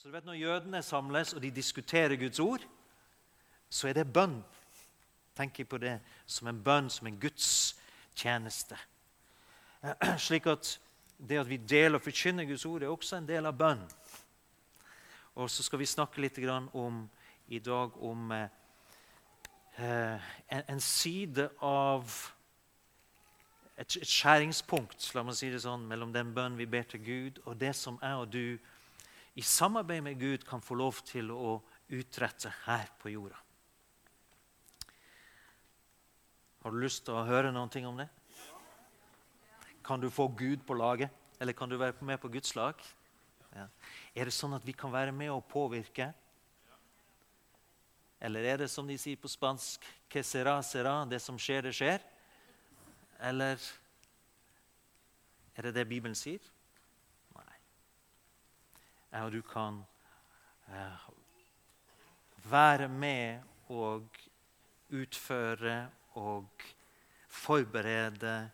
Så du vet Når jødene samles og de diskuterer Guds ord, så er det bønn. Tenk på det som en bønn, som en Guds tjeneste. Slik at det at vi deler og forkynner Guds ord, er også en del av bønn. Og så skal vi snakke litt om, i dag om eh, en, en, side av et, et, skjæringspunkt la meg si det sånn, mellom den bønnen vi ber til Gud, og det som jeg og du i samarbeid med Gud kan få lov til å utrette her på jorda. Har du lyst til å høre noe om det? Kan du få Gud på laget? Eller kan du være med på Guds lag? Ja. Er det sånn at vi kan være med og påvirke? Eller er det som de sier på spansk que sera, sera, det som skjer, det skjer? Eller er det det Bibelen sier? Nei. at du kan eh, være med og utføre og forberede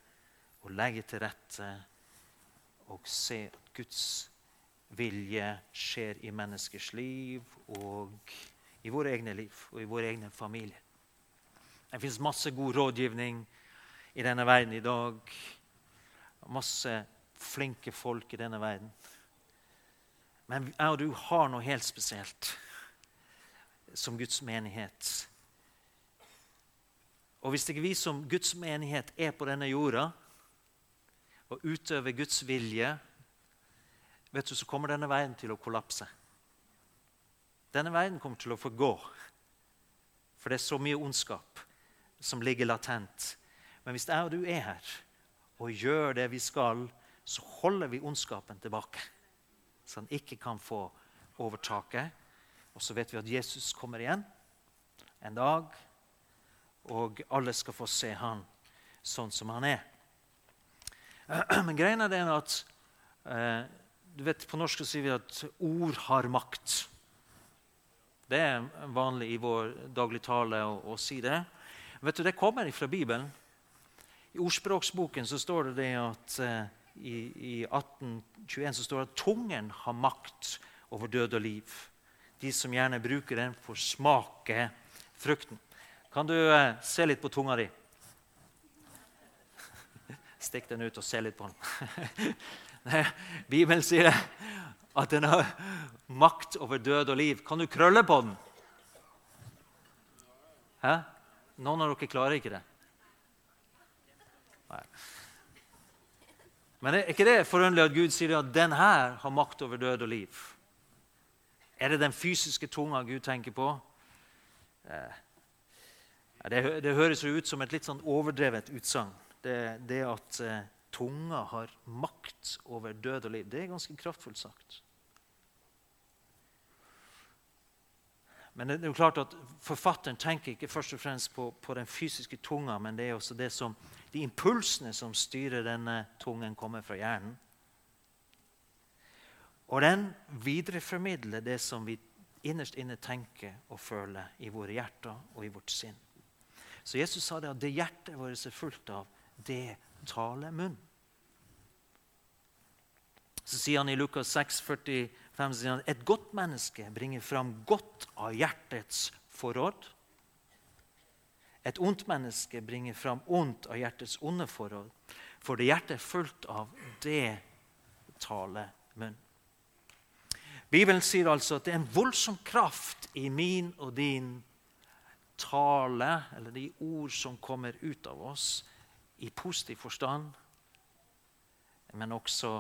og legge til rette og se at Guds vilje skjer i menneskers liv og i våre egne liv og i våre egne familier. Det fins masse god rådgivning i denne verden i dag. Masse flinke folk i denne verden. Men jeg og du har noe helt spesielt som Guds menighet. Og hvis ikke vi som Guds menighet er på denne jorda, og utøver Guds vilje, vet du, så kommer denne verden til å kollapse. Denne verden kommer til å forgå. For det er så mye ondskap som ligger latent. Men hvis jeg og du er her og gjør det vi skal, så holder vi ondskapen tilbake. Så han ikke kan få overtaket. Og så vet vi at Jesus kommer igjen en dag, og alle skal få se han sånn som han er. Men greia er den at eh, du vet, På norsk sier vi at ord har makt. Det er vanlig i vår dagligtale å, å si det. Vet du, Det kommer fra Bibelen. I ordspråksboken så står det, det at eh, i, i 1821 så står det at tungen har makt over død og liv. De som gjerne bruker den, får smake frukten. Kan du eh, se litt på tunga di? Stikk den ut og se litt på den. Bibelen sier at den har makt over død og liv. Kan du krølle på den? Hæ? Noen av dere klarer ikke det? Nei. Men er ikke det forunderlig at Gud sier at den her har makt over død og liv? Er det den fysiske tunga Gud tenker på? Eh, det, det høres jo ut som et litt sånn overdrevet utsagn det, det at eh, tunga har makt over død og liv, det er ganske kraftfullt sagt. Men det er jo klart at Forfatteren tenker ikke først og fremst på, på den fysiske tunga, men det er også det som, de impulsene som styrer denne tungen, kommer fra hjernen. Og den videreformidler det som vi innerst inne tenker og føler i våre hjerter og i vårt sinn. Så Jesus sa det at det hjertet vårt er fullt av, det taler munn. Så sier han i Lukas 6, 45, sier han, et godt menneske bringer fram godt av hjertets forråd. Et ondt menneske bringer fram ondt av hjertets onde forhold. For det hjertet er fullt av, det taler munn. Bibelen sier altså at det er en voldsom kraft i min og din tale, eller de ord som kommer ut av oss, i positiv forstand, men også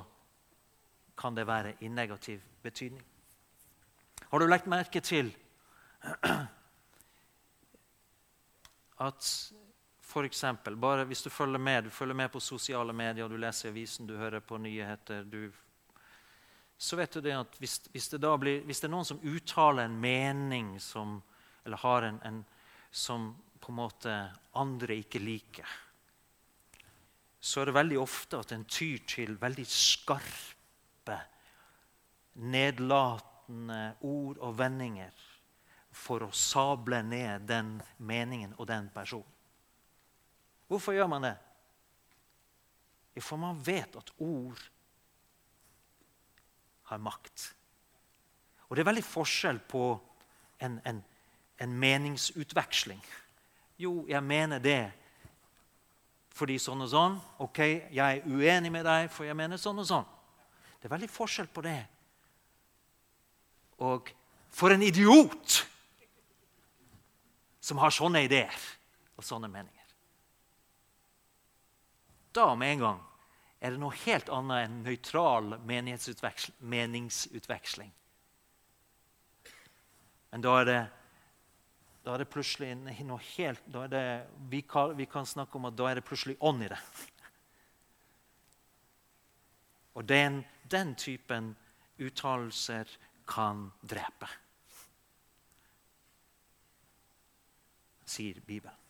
kan det være i negativ betydning. Har du lagt merke til at f.eks. bare hvis du følger med du følger med på sosiale medier, du leser avisen, du hører på nyheter du, Så vet du det at hvis, hvis, det blir, hvis, det er noen som uttaler en mening som, eller har en, en som på en måte andre ikke liker så er det veldig ofte at en tyr til veldig skarpe, nedlatende ord og vendinger for å sable ned den meningen og den personen. Hvorfor gjør man det? For man vet at ord har makt. Og det er veldig forskjell på en, en, en meningsutveksling. Jo, jeg mener det fordi sånn og sånn. Ok, jeg er uenig med deg, for jeg mener sånn og sånn. Det er veldig forskjell på det. Og for en idiot som har sånne ideer og sånne meninger. Da med en gang er det noe helt annet enn nøytral meningsutveksling. Men da er det, da er det plutselig noe helt det, vi, kan, vi, kan, snakke om at da er det plutselig ånd i det. Og den, den typen uttalelser kan drepe, sier Bibelen.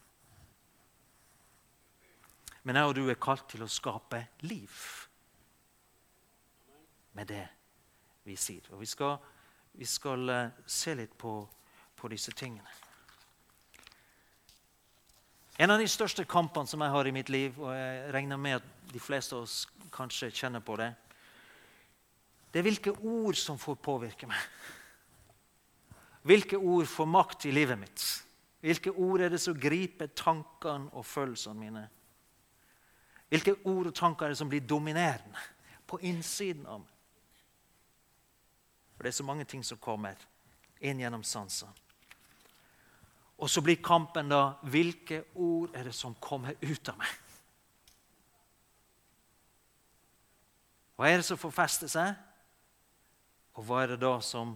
Men jeg og du er kalt til å skape liv med det vi sier. Og vi skal, vi skal uh, se litt på, på, disse tingene. En av de største kampene som jeg har i mitt liv, og jeg regner med at de fleste av oss kanskje kjenner på det, det er hvilke ord som får påvirke meg. Hvilke ord får makt i livet mitt? Hvilke ord er det som griper tankene og følelsene mine? Hvilke ord og tanker er det som blir dominerende på innsiden av meg? For Det er så mange ting som kommer inn gjennom sansene. Og så blir kampen da hvilke ord er det som kommer ut av meg? Hva er det som får feste seg? Og hva er det da som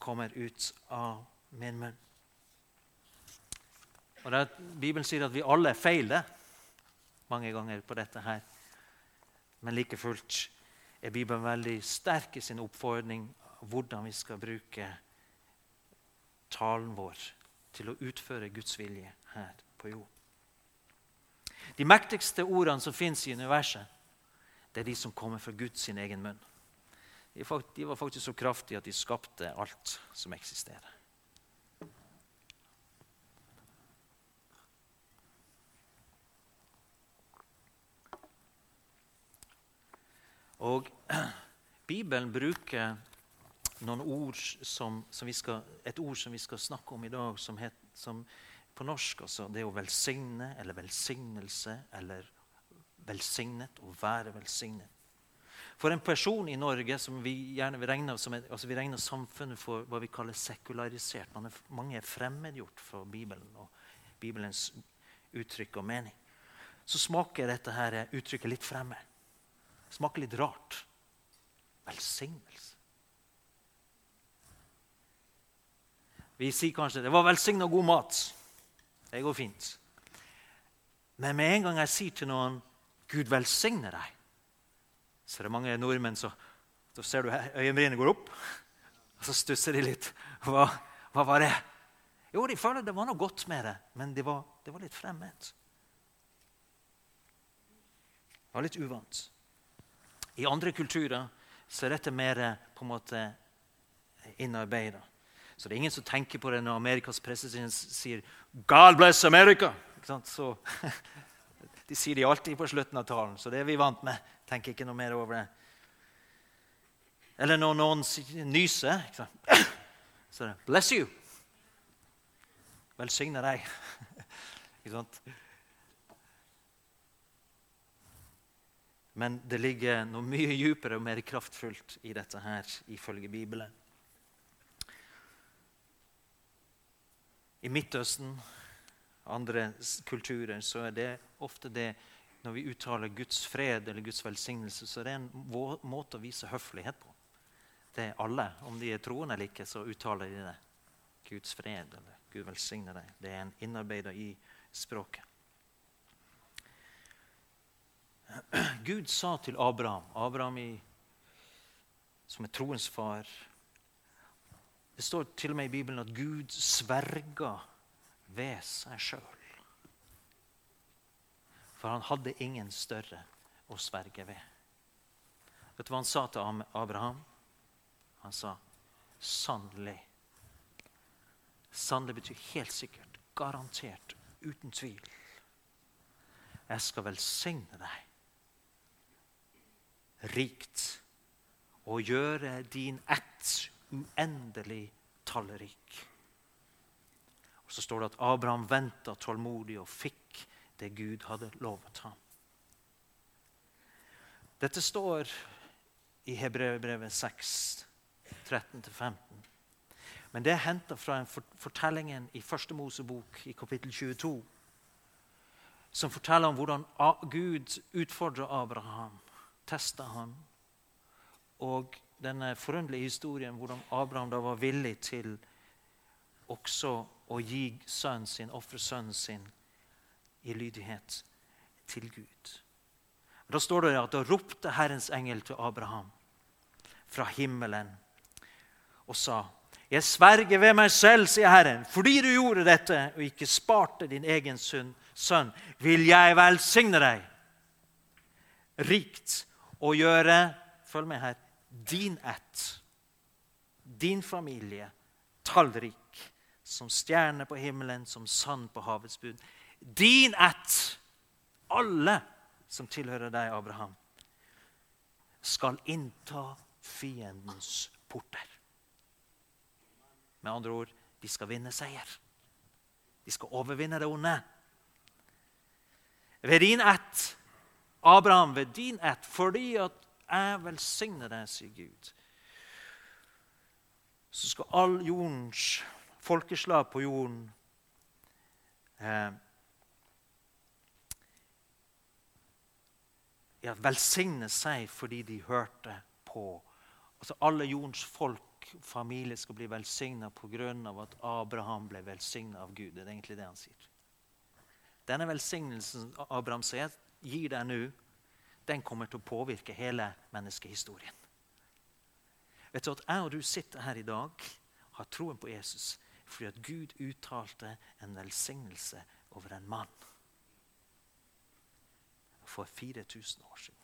kommer ut av min munn? Og det, Bibelen sier at vi alle feiler mange ganger på dette her. Men like fullt er Bibelen veldig sterk i sin oppfordring hvordan vi skal bruke talen vår til å utføre Guds vilje her på jord. De mektigste ordene som fins i universet, det er de som kommer fra Guds egen munn. De var faktisk så kraftige at de skapte alt som eksisterer. Og Bibelen bruker noen ord som, som skal, et ord som vi skal snakke om i dag, som, het, som på norsk altså, det er å velsigne eller velsignelse eller velsignet, å være velsignet. For en person i Norge som vi gjerne vil regne som et, altså vi regner samfunnet for hva vi kaller sekularisert er, Mange er fremmedgjort for Bibelen og Bibelens uttrykk og mening. Så smaker dette her uttrykket litt fremmed. Smaker litt rart. Velsignelse. Vi sier kanskje 'det var velsigna god mat'. Det går fint. Men med en gang jeg sier til noen 'Gud velsigne deg', så er det mange nordmenn som Da ser du øyenbrynene går opp, og så stusser de litt. Hva, hva, var det? Jo, de føler det var noe godt med det, men det var, det var litt fremmed. Det var litt uvant. I andre kulturer så er dette mer på en måte innarbeida. Så det er ingen som tenker på det når Amerikas president sier 'God bless America'. Så, de sier de alltid på slutten av talen, så det er vi vant med. Tenker ikke noe mer over det. Eller når noen nyser, så er det 'Bless you'. Velsigne deg. ikke sant? Men det ligger noe mye dypere og mer kraftfullt i dette her, ifølge Bibelen. I Midtøsten andre kulturer så er det ofte det når vi uttaler Guds fred eller Guds velsignelse, så er det en måte å vise høflighet på. Det er alle. Om de er troende eller ikke, så uttaler de det. Guds fred eller Gud velsigne deg. Det er en innarbeida i språket. Gud sa til Abraham, Abraham i, som er troens far Det står til og med i Bibelen at Gud sverger ved seg sjøl. For han hadde ingen større å sverge ved. Vet du hva han sa til Abraham? Han sa sannelig. Sannelig betyr helt sikkert, garantert, uten tvil. Jeg skal velsigne deg rikt og gjøre din ett uendelig tallrik. Og Så står det at Abraham venta tålmodig og fikk det Gud hadde lovet ham. Dette står i Hebrevet 6, 13-15. Men det er henta fra en fortellingen i Første Mosebok i kapittel 22, som forteller om hvordan Gud utfordrer Abraham, testa ham, og denne forunderlige historien hvordan Abraham da var villig til også å gi sønnen sin, ofre sønnen sin i lydighet til Gud. Da står det at da ropte Herrens engel til Abraham fra himmelen og sa jeg sverger ved meg selv, sier Herren, fordi du gjorde dette og ikke sparte din egen sønn, vil jeg velsigne deg rikt og gjøre Følg med her din ett, din familie, tallrik, som stjerne på himmelen, som sand på havets bud. Din ett, alle som tilhører deg, Abraham, skal innta fiendens porter. Med andre ord de skal vinne seier. De skal overvinne det onde. Ved din ett, Abraham, ved din ett, fordi at jeg velsigner deg, sier Gud. Så skal all jordens folkeslag på jorden eh, ja, velsigne seg fordi de hørte på. Altså Alle jordens folk, familie, skal bli velsigna pga. at Abraham ble velsigna av Gud. Det er egentlig det han sier. Denne velsignelsen Abraham sier, gir deg nå den kommer til å påvirke hele menneskehistorien. Vet du at Jeg og du sitter her i dag har troen på Jesus fordi at Gud uttalte en velsignelse over en mann for 4000 år siden.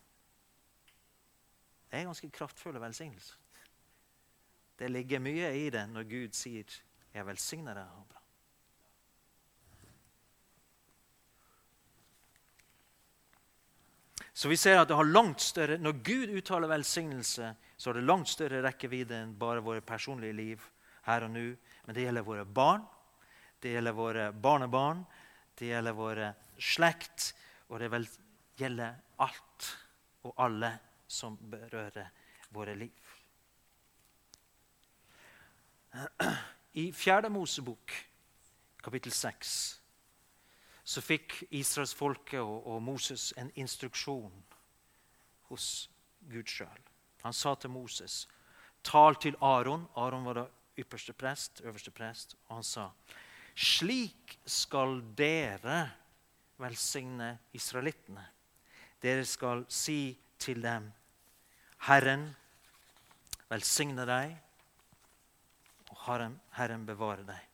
Det er ganske kraftfulle velsignelser. Det ligger mye i det når Gud sier 'Jeg velsigner deg', Abraham. Så vi ser at det har langt større, Når Gud uttaler velsignelse, så har det langt større rekkevidde enn bare våre personlige liv her og nå. Men det gjelder våre barn, det gjelder våre barnebarn, det gjelder våre slekt, og det gjelder alt og alle som berører våre liv. I Fjerde Mosebok, kapittel 6, så fikk israelsfolket og, og Moses en instruksjon hos Gud sjøl. Han sa til Moses, 'Tal til Aron.' Aron var da ypperste prest, øverste prest. Og han sa, 'Slik skal dere velsigne israelittene.' Dere skal si til dem, 'Herren velsigne deg, og Herren, Herren bevare deg.'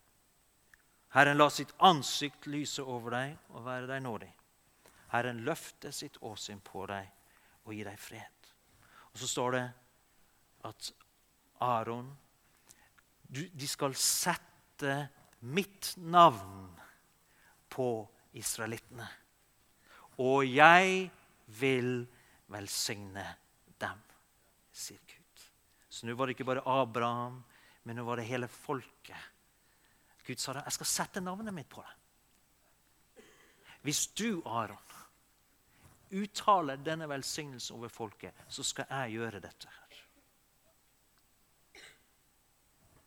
Herren la sitt ansikt lyse over deg og være deg nådig. Herren løfte sitt åsyn på deg og gi deg fred. Og så står det at Aron De skal sette mitt navn på israelittene. Og jeg vil velsigne dem, sier Gud. Så nå var det ikke bare Abraham, men nå var det hele folket Gud sa det, jeg skal sette navnet mitt på det. Hvis du, Aron, uttaler denne velsignelsen over folket, så skal jeg gjøre dette. her.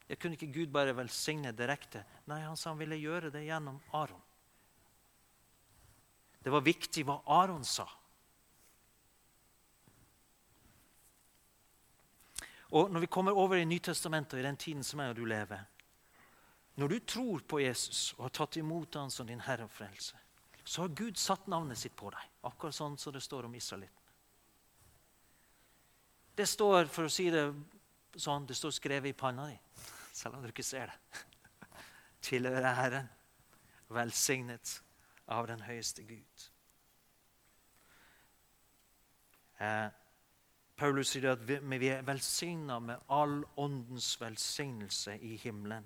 Jeg kunne ikke Gud bare velsigne direkte. Nei, han sa han ville gjøre det gjennom Aron. Det var viktig hva Aron sa. Og Når vi kommer over i Nytestamentet, i den tiden som jeg og du lever, når du tror på Jesus og har tatt imot ham som din Herre og frelse, så har Gud satt navnet sitt på deg, akkurat sånn som det står om israelittene. Det står for å si det sånn, det står skrevet i panna di, selv om du ikke ser det. Tilhører Herren, velsignet av den høyeste Gud. Eh, Paulus sier at vi er velsigna med all åndens velsignelse i himmelen.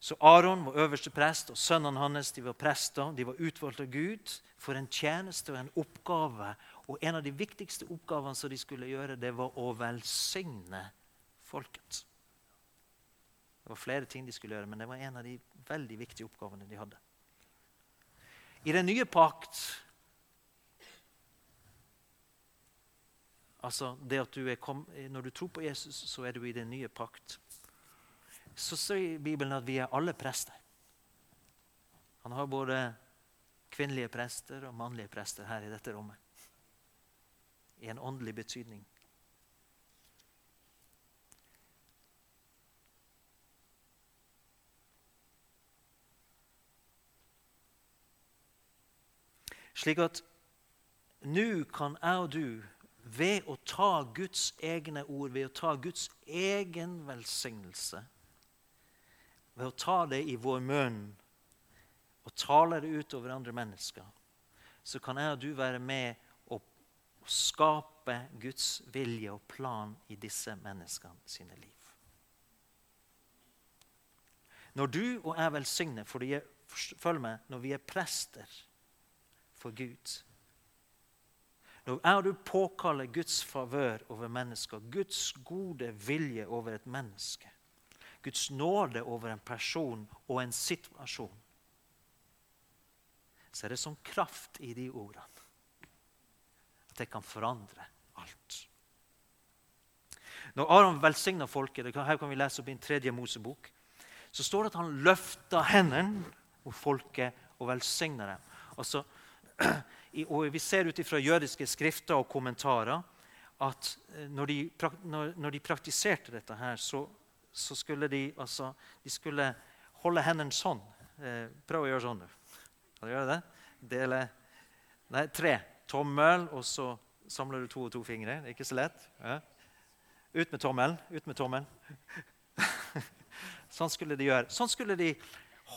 Så Aron var øverste prest, og sønnene hans de var prester. De var utvalgt av Gud for en tjeneste og en oppgave Og en av de viktigste oppgavene som de skulle gjøre, det var å velsigne folket. Det var flere ting de skulle gjøre, men det var en av de veldig viktige oppgavene de hadde. I den nye pakt Altså det at du kom, Når du tror på Jesus, så er du i den nye pakt. Så sier Bibelen at vi er alle prester. Han har både kvinnelige prester og mannlige prester her i dette rommet. I en åndelig betydning. Slik at nå kan jeg og du, ved å ta Guds egne ord, ved å ta Guds egen velsignelse, ved å ta det i vår munn og tale det ut over andre mennesker, så kan jeg og du være med å skape Guds vilje og plan i disse menneskene sine liv. Når du og jeg velsigner, for følg med, når vi er prester for Gud Når jeg og du påkaller Guds favør over mennesker, Guds gode vilje over et menneske, Guds nåde over en person og en situasjon, så er det sånn kraft i de ordene at det kan forandre alt. Når Aron velsigna folket, her kan vi lese opp i en tredje Mosebok, så står det at han løfta hendene mot folket og velsigna dem. Altså, og Vi ser ut fra jødiske skrifter og kommentarer at eh, når de, når de praktiserte dette, her, så, så, skulle de, altså, de skulle holde hendene sånn. Eh, prøv å gjøre sånn. Kan du gjøre det? Dele Nei, tre. Tommel, og så samler du to og to fingre. Det er ikke så lett. Ja. Ut med tommelen. Ut med tommelen. sånn skulle de gjøre. Sånn skulle de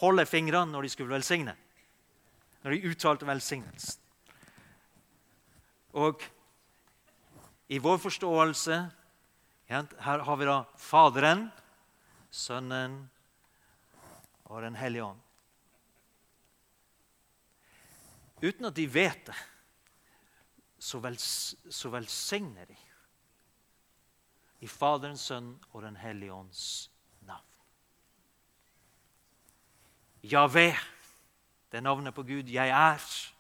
holde fingrene når de skulle velsigne når de uttalte velsignelsen. Og i vår forståelse Her har vi da Faderen, Sønnen og Den hellige ånd. Uten at de vet det, så, vels, så velsigner de i Faderens, Sønn og Den hellige ånds navn. Javé. Det er navnet på Gud 'Jeg er'.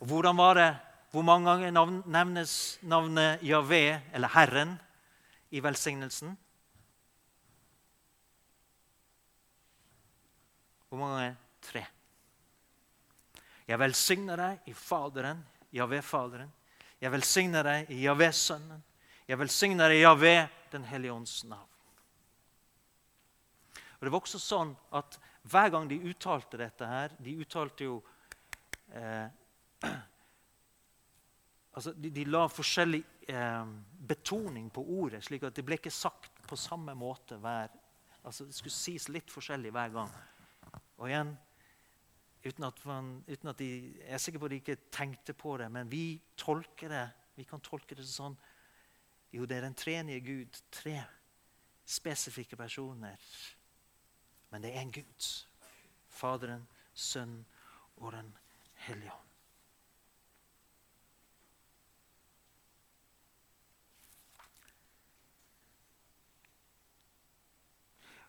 Og hvordan var det? Hvor mange ganger nevnes navnet Javé, eller Herren, i velsignelsen? Hvor mange ganger? Tre. Jeg velsigner deg i Faderen, Javé-Faderen. Jeg velsigner deg i Javé-Sønnen. Jeg velsigner deg i Javé, Den hellige ånds navn. Og Det var også sånn at hver gang de uttalte dette her De uttalte jo eh, altså de, de, la forskjellig eh, betoning på ordet, slik at det ble ikke sagt på samme måte hver altså Det skulle sies litt forskjellig hver gang. Og igjen, uten at, man, uten at de, Jeg er sikker på at de ikke tenkte på det, men vi tolker det vi kan tolke det sånn Jo, det er den tredje Gud. Tre spesifikke personer men det er en Gud. Faderen, Sønnen og Den hellige ånd.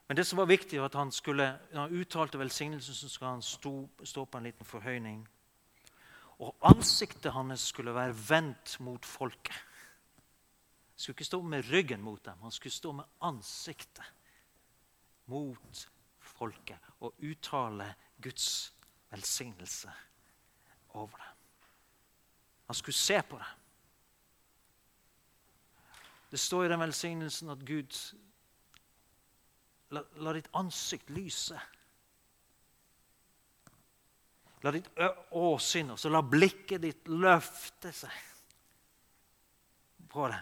Men det som var viktig, var at han skulle, når han uttalte velsignelsen, så skulle han stå, stå på en liten forhøyning. Og ansiktet hans skulle være vendt mot folket. Han skulle ikke stå med ryggen mot dem, han skulle stå med ansiktet mot folket og uttale Guds velsignelse over dem. Han skulle se på dem. Det står i den velsignelsen at Gud la, la ditt ansikt lyse. La ditt åsyn også, la blikket ditt løfte seg på det.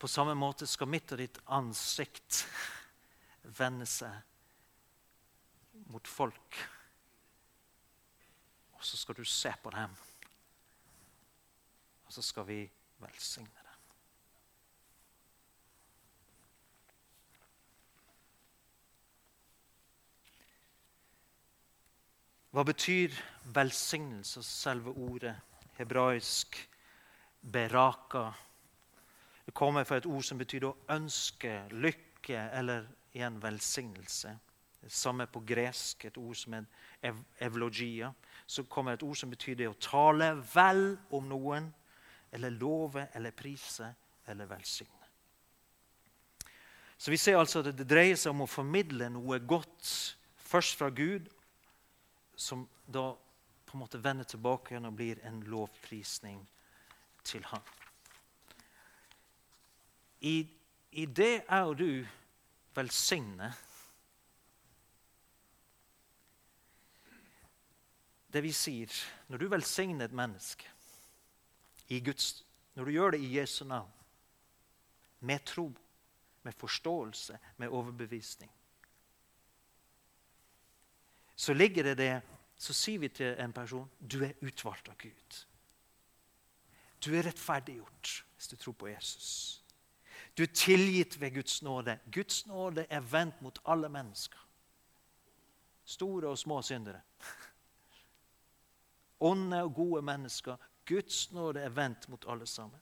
På samme måte skal mitt og ditt ansikt vende seg mot folk. Og så skal du se på dem. Og så skal vi velsigne dem. Hva betyr velsignelse, selve ordet? Hebraisk beraka. Det kommer fra et ord som betyr å ønske, lykke eller igjen velsignelse. Det samme på gresk, et ord som er evlogia. Så kommer et ord som betyr det å tale vel om noen, eller love eller prise eller velsigne. Så vi ser altså at det dreier seg om å formidle noe godt først fra Gud, som da på en måte vender tilbake igjen og blir en lovprisning til ham. I, i det er du velsigner Det vi sier, når du velsigner et menneske Guds, når du gjør det i Jesu navn, med tro, med forståelse, med overbevisning Så ligger det det Så sier vi til en person du er utvalgt av Gud. Du er rettferdiggjort hvis du tror på Jesus. Du er tilgitt ved Guds nåde. Guds nåde er vendt mot alle mennesker. Store og små syndere. Onde og gode mennesker. Guds nåde er vendt mot alle sammen.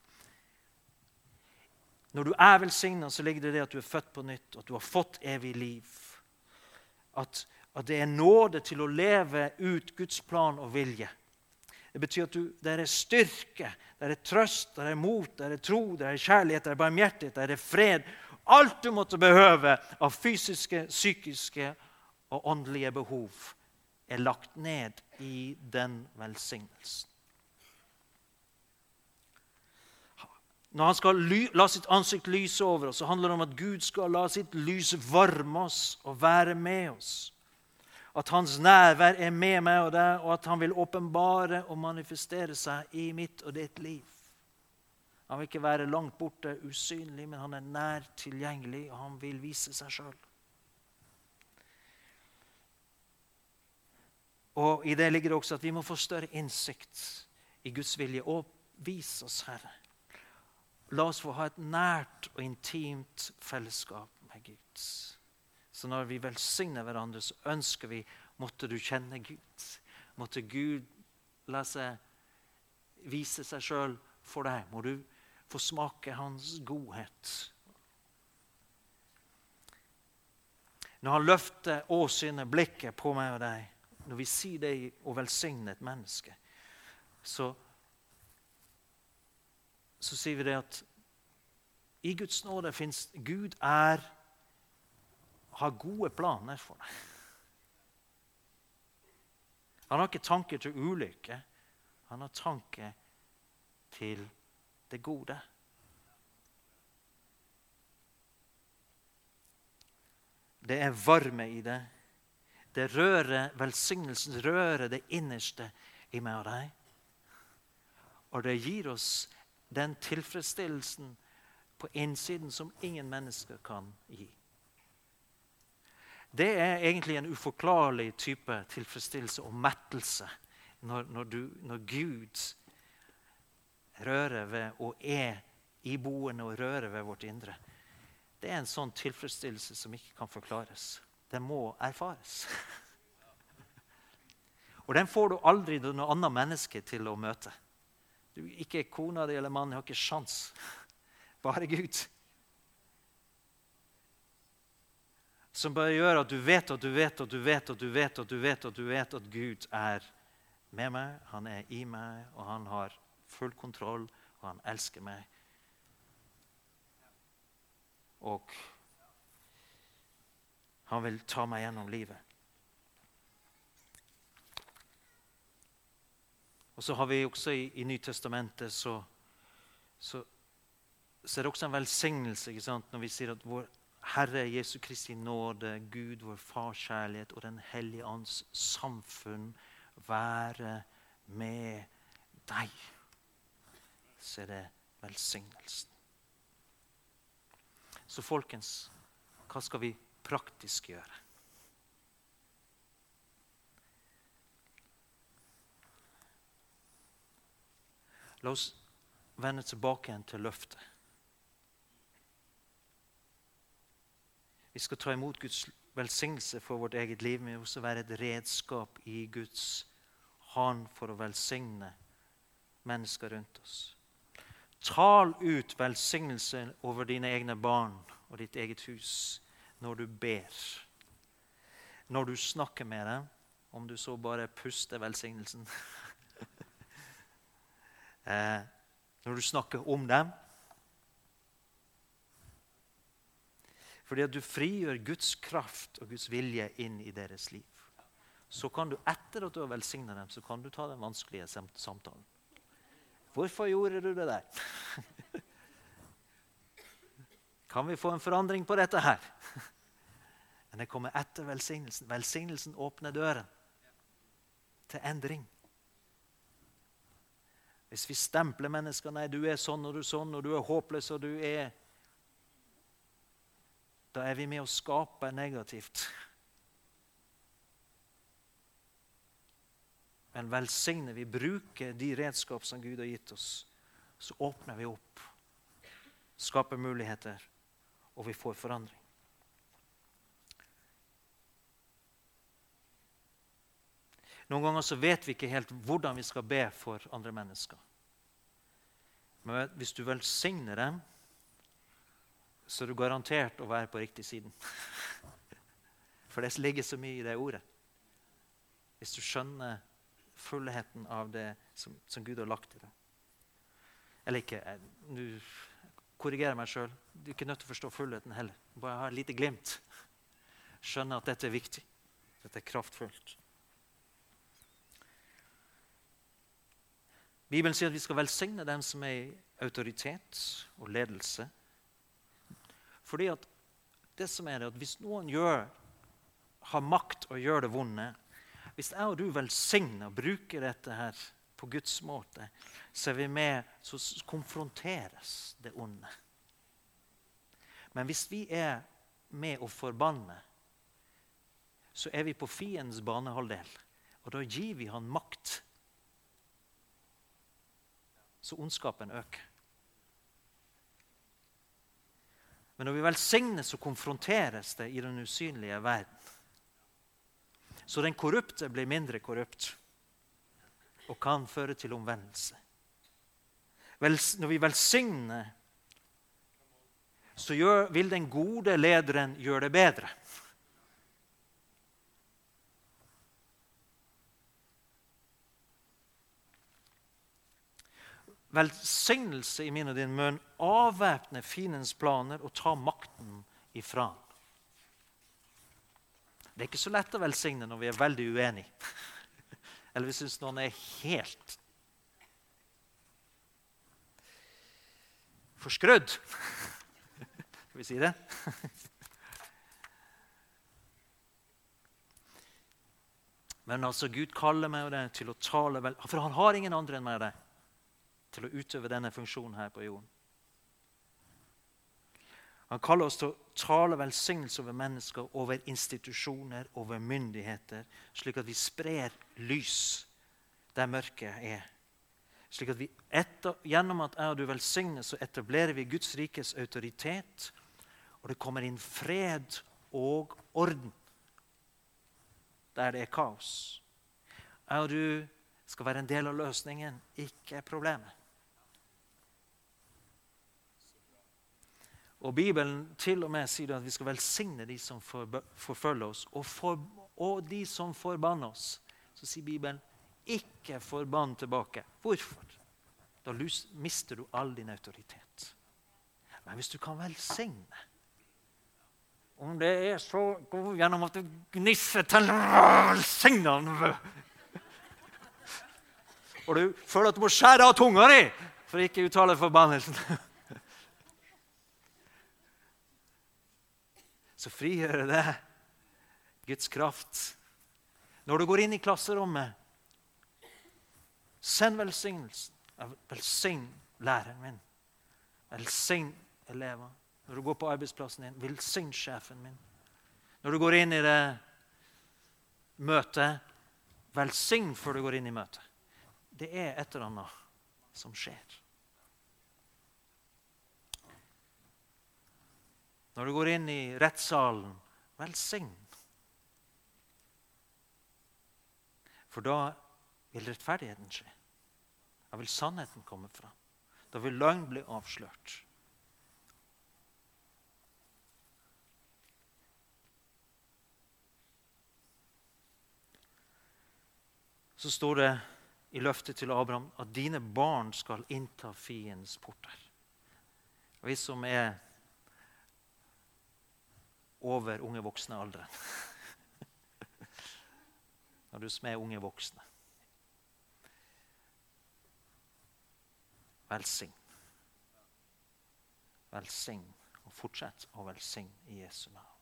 Når du er velsigna, så ligger det det at du er født på nytt, at du har fått evig liv. At, at det er nåde til å leve ut Guds plan og vilje. Det betyr at du, det er styrke, det er trøst, det er mot, det er tro, det er kjærlighet, det er barmhjertighet, det er fred. Alt du måtte behøve av fysiske, psykiske og åndelige behov, er lagt ned i den velsignelsen. Når han skal la sitt ansikt lyse over oss, så handler det om at Gud skal la sitt lys varme oss og være med oss. At hans nærvær er med meg og deg, og at han vil åpenbare og manifestere seg i mitt og ditt liv. Han vil ikke være langt borte, usynlig, men han er nær tilgjengelig, og han vil vise seg sjøl. Og I det ligger det også at vi må få større innsikt i Guds vilje. Og vis oss, Herre. La oss få ha et nært og intimt fellesskap med Gud. Så når vi velsigner hverandre, så ønsker vi måtte du kjenne Gud. Måtte Gud la seg vise seg sjøl for deg. Må du få smake Hans godhet. Når han løfter åsynet, blikket på meg og deg, når vi sier det og velsigner et menneske, så, så sier vi det at i Guds nåde fins Gud er har gode planer for deg. Han har ikke tanker til ulykke. Han har tanker til det gode. Det er varme i det. Det rører velsignelsen, rører det innerste i meg og deg. Og det gir oss den tilfredsstillelsen på innsiden som ingen mennesker kan gi. Det er egentlig en uforklarlig type tilfredsstillelse og mettelse når, når, du, når Gud rører ved og er iboende og rører ved vårt indre. Det er en sånn tilfredsstillelse som ikke kan forklares. Den må erfares. Og den får du aldri noe annet menneske til å møte. Du, ikke kona di eller mannen har ikke sjans. Bare Gud. Som bare gjør at du vet at du vet at du vet at du vet at du vet at du vet at Gud er med meg, han er i meg, og han har full kontroll, og han elsker meg. Og han vil ta meg gjennom livet. Og så har vi også i, i Nytestamentet så, så, så, er det også en velsignelse når vi sier at vår Herre Jesu Kristi nåde, Gud vår Fars kjærlighet og Den hellige ånds samfunn være med deg. Så er det velsignelsen. Så folkens, hva skal vi praktisk gjøre? La oss vende tilbake igjen til løftet. Vi skal ta imot Guds velsignelse for vårt eget liv, men også være et redskap i Guds hånd for å velsigne mennesker rundt oss. Tal ut velsignelse over dine egne barn og ditt eget hus når du ber. Når du snakker med dem, om du så bare puster velsignelsen. eh, når du snakker om dem. Fordi at du frigjør Guds kraft og Guds vilje inn i deres liv. Så kan du, etter at du har velsigna dem, så kan du ta den vanskelige samtalen. Hvorfor gjorde du det der? Kan vi få en forandring på dette her? Men det kommer etter velsignelsen. Velsignelsen åpner døren til endring. Hvis vi stempler mennesker Nei, du er sånn og du er sånn, og du er håpløs og du er Da er vi med å skape negativt. Men velsigner vi, bruker de redskap som Gud har gitt oss, så åpner vi opp, skaper muligheter, og vi får forandring. Noen ganger så vet vi ikke helt hvordan vi skal be for andre mennesker. Men hvis du velsigner dem, så er du garantert å være på riktig siden. For det ligger så mye i det ordet. Hvis du skjønner fullheten av det som, som Gud har lagt i deg. Eller ikke eh, Nå korrigerer jeg meg sjøl. Du er ikke nødt til å forstå fullheten heller. Bare ha et lite glimt. Skjønne at dette er viktig. Dette er kraftfullt. Bibelen sier at vi skal velsigne dem som er i autoritet og ledelse. Fordi at det som er det, at Hvis noen gjør, har makt og gjør det vonde Hvis jeg og du velsigner og bruker dette her på Guds måte, så er vi med, så konfronteres det onde. Men hvis vi er med å forbanne, så er vi på fiendens banehalvdel. Og da gir vi han makt så ondskapen øker. Men når vi velsignes, så konfronteres det i den usynlige verden. Så den korrupte blir mindre korrupt og kan føre til omvendelse. Når vi velsigner, så gjør, vil den gode lederen gjøre det bedre. Velsignelse i min og din munn avvæpne fiendens planer og ta makten ifra han. Det er ikke så lett å velsigne når vi er veldig uenige. Eller vi syns noen er helt forskrudd. Skal vi si det? Men altså, Gud kaller meg og til å tale vel, For han har ingen andre enn meg og til å utøve denne funksjonen her på jorden. Han kaller oss til å tale velsignelse over mennesker, over institusjoner, over myndigheter, slik at vi sprer lys der mørket er. Slik at vi etter, Gjennom at jeg og du velsigner, så etablerer vi Guds rikes autoritet, og det kommer inn fred og orden der det er kaos. Jeg og du skal være en del av løsningen, ikke problemet. Og Bibelen til og med sier at vi skal velsigne de som forfølger oss, og, for, og de som forbanner oss. Så sier Bibelen ikke forbann tilbake. Hvorfor? Da mister du all din autoritet. Men hvis du kan velsigne Om det er så god gjennom at du gnisser til velsignende Og du føler at du må skjære av tunga di for å ikke uttale forbannelsen så frigjør det Guds kraft. Når du går inn i klasserommet, send velsignelsen. Velsign læreren min. Velsign elever. Når du går på arbeidsplassen din, velsign sjefen min. Når du går inn i det møtet, velsign før du går inn i møtet. Det er et eller annet som skjer. Når du går inn i rettssalen, Velsign. For da vil rettferdigheten skje. Da vil sannheten komme fram. Da vil løgn bli avslørt. Så står det i løftet til Abraham at dine barn skal innta fiendens porter. Vi som er over unge voksne-alderen Når du som er unge voksne Velsign. Velsign, og fortsett å velsigne i Jesu navn.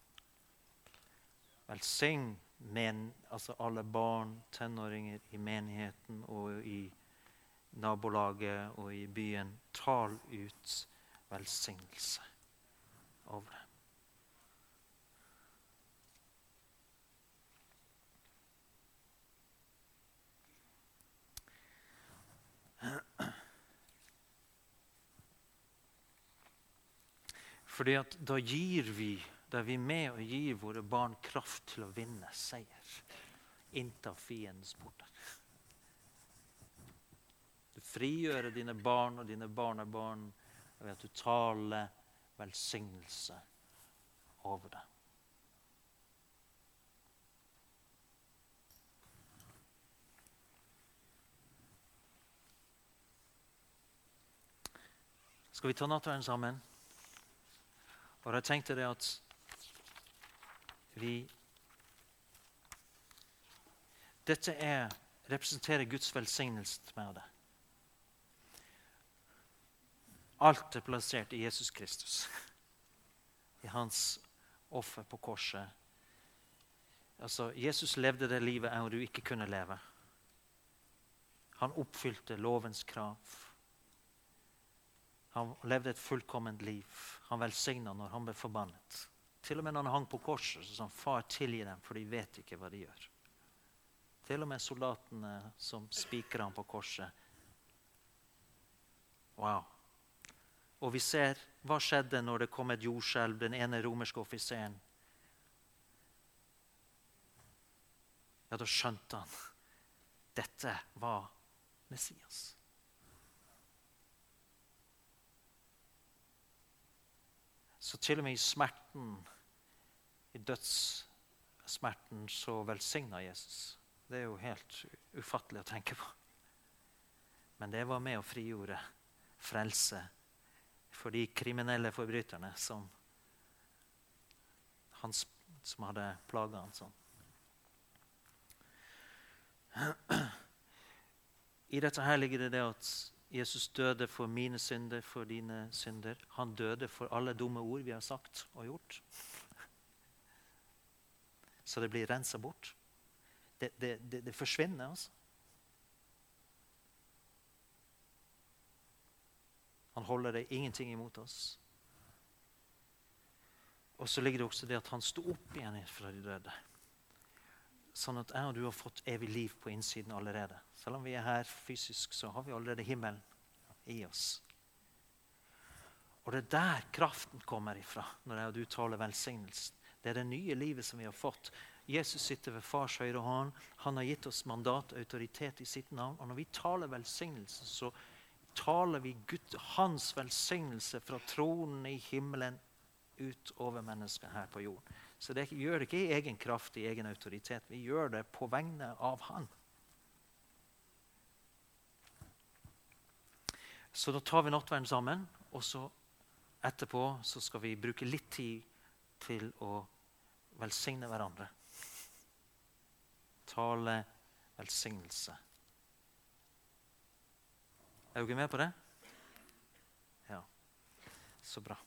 Velsign men, altså alle barn, tenåringer i menigheten og i nabolaget og i byen. Tal ut velsignelse over dem. Fordi at da gir vi da er vi med og gir våre barn kraft til å vinne seier. Innta fiendens porter. Du frigjør dine barn og dine barnebarn ved at du taler velsignelse over dem. Skal vi ta nattverden sammen? Og da tenkte det at vi Dette er, representerer Guds velsignelse med det. Alt er plassert i Jesus Kristus. I hans offer på korset. Altså, Jesus levde det livet enn du ikke kunne leve. Han oppfylte lovens krav. Han levde et fullkomment liv. Han velsigna når han ble forbannet. Til og med når han hang på korset, så sa han far tilgi dem, for de vet ikke hva de gjør. Til og med soldatene som spikra ham på korset. Wow. Og vi ser hva skjedde når det kom et jordskjelv, den ene romerske offiseren. Ja, da skjønte han dette var Messias. Så til og med i smerten i dødssmerten så velsigna Jesus. Det er jo helt ufattelig å tenke på. Men det var med å frigjorde frelse for de kriminelle forbryterne som, han, som hadde plaga han sånn. I dette her ligger det det at Jesus døde for mine synder, for dine synder. Han døde for alle dumme ord vi har sagt og gjort så det blir rensa bort. Det, det, det, det forsvinner, altså. Han holder det ingenting imot oss. Og så ligger det også det at han sto opp igjen fra de døde. Sånn at jeg og du har fått evig liv på innsiden allerede. Selv om vi er her fysisk, så har vi allerede himmelen i oss. Og det er der kraften kommer ifra når jeg og du taler velsignelsen. Det er det nye livet som vi har fått. Jesus sitter ved fars høyre hånd. Han har gitt oss mandat og autoritet i sitt navn. Og når vi taler velsignelse, så taler vi Gud, hans velsignelse fra tronen i himmelen ut over mennesket her på jorden. Så det gjør det ikke i egen kraft, i egen autoritet. Vi gjør det på vegne av Han. Så da tar vi nattverden sammen, og så etterpå så skal vi bruke litt tid til å velsigne hverandre. Tale velsignelse. Er dere med på det? Ja. Så bra.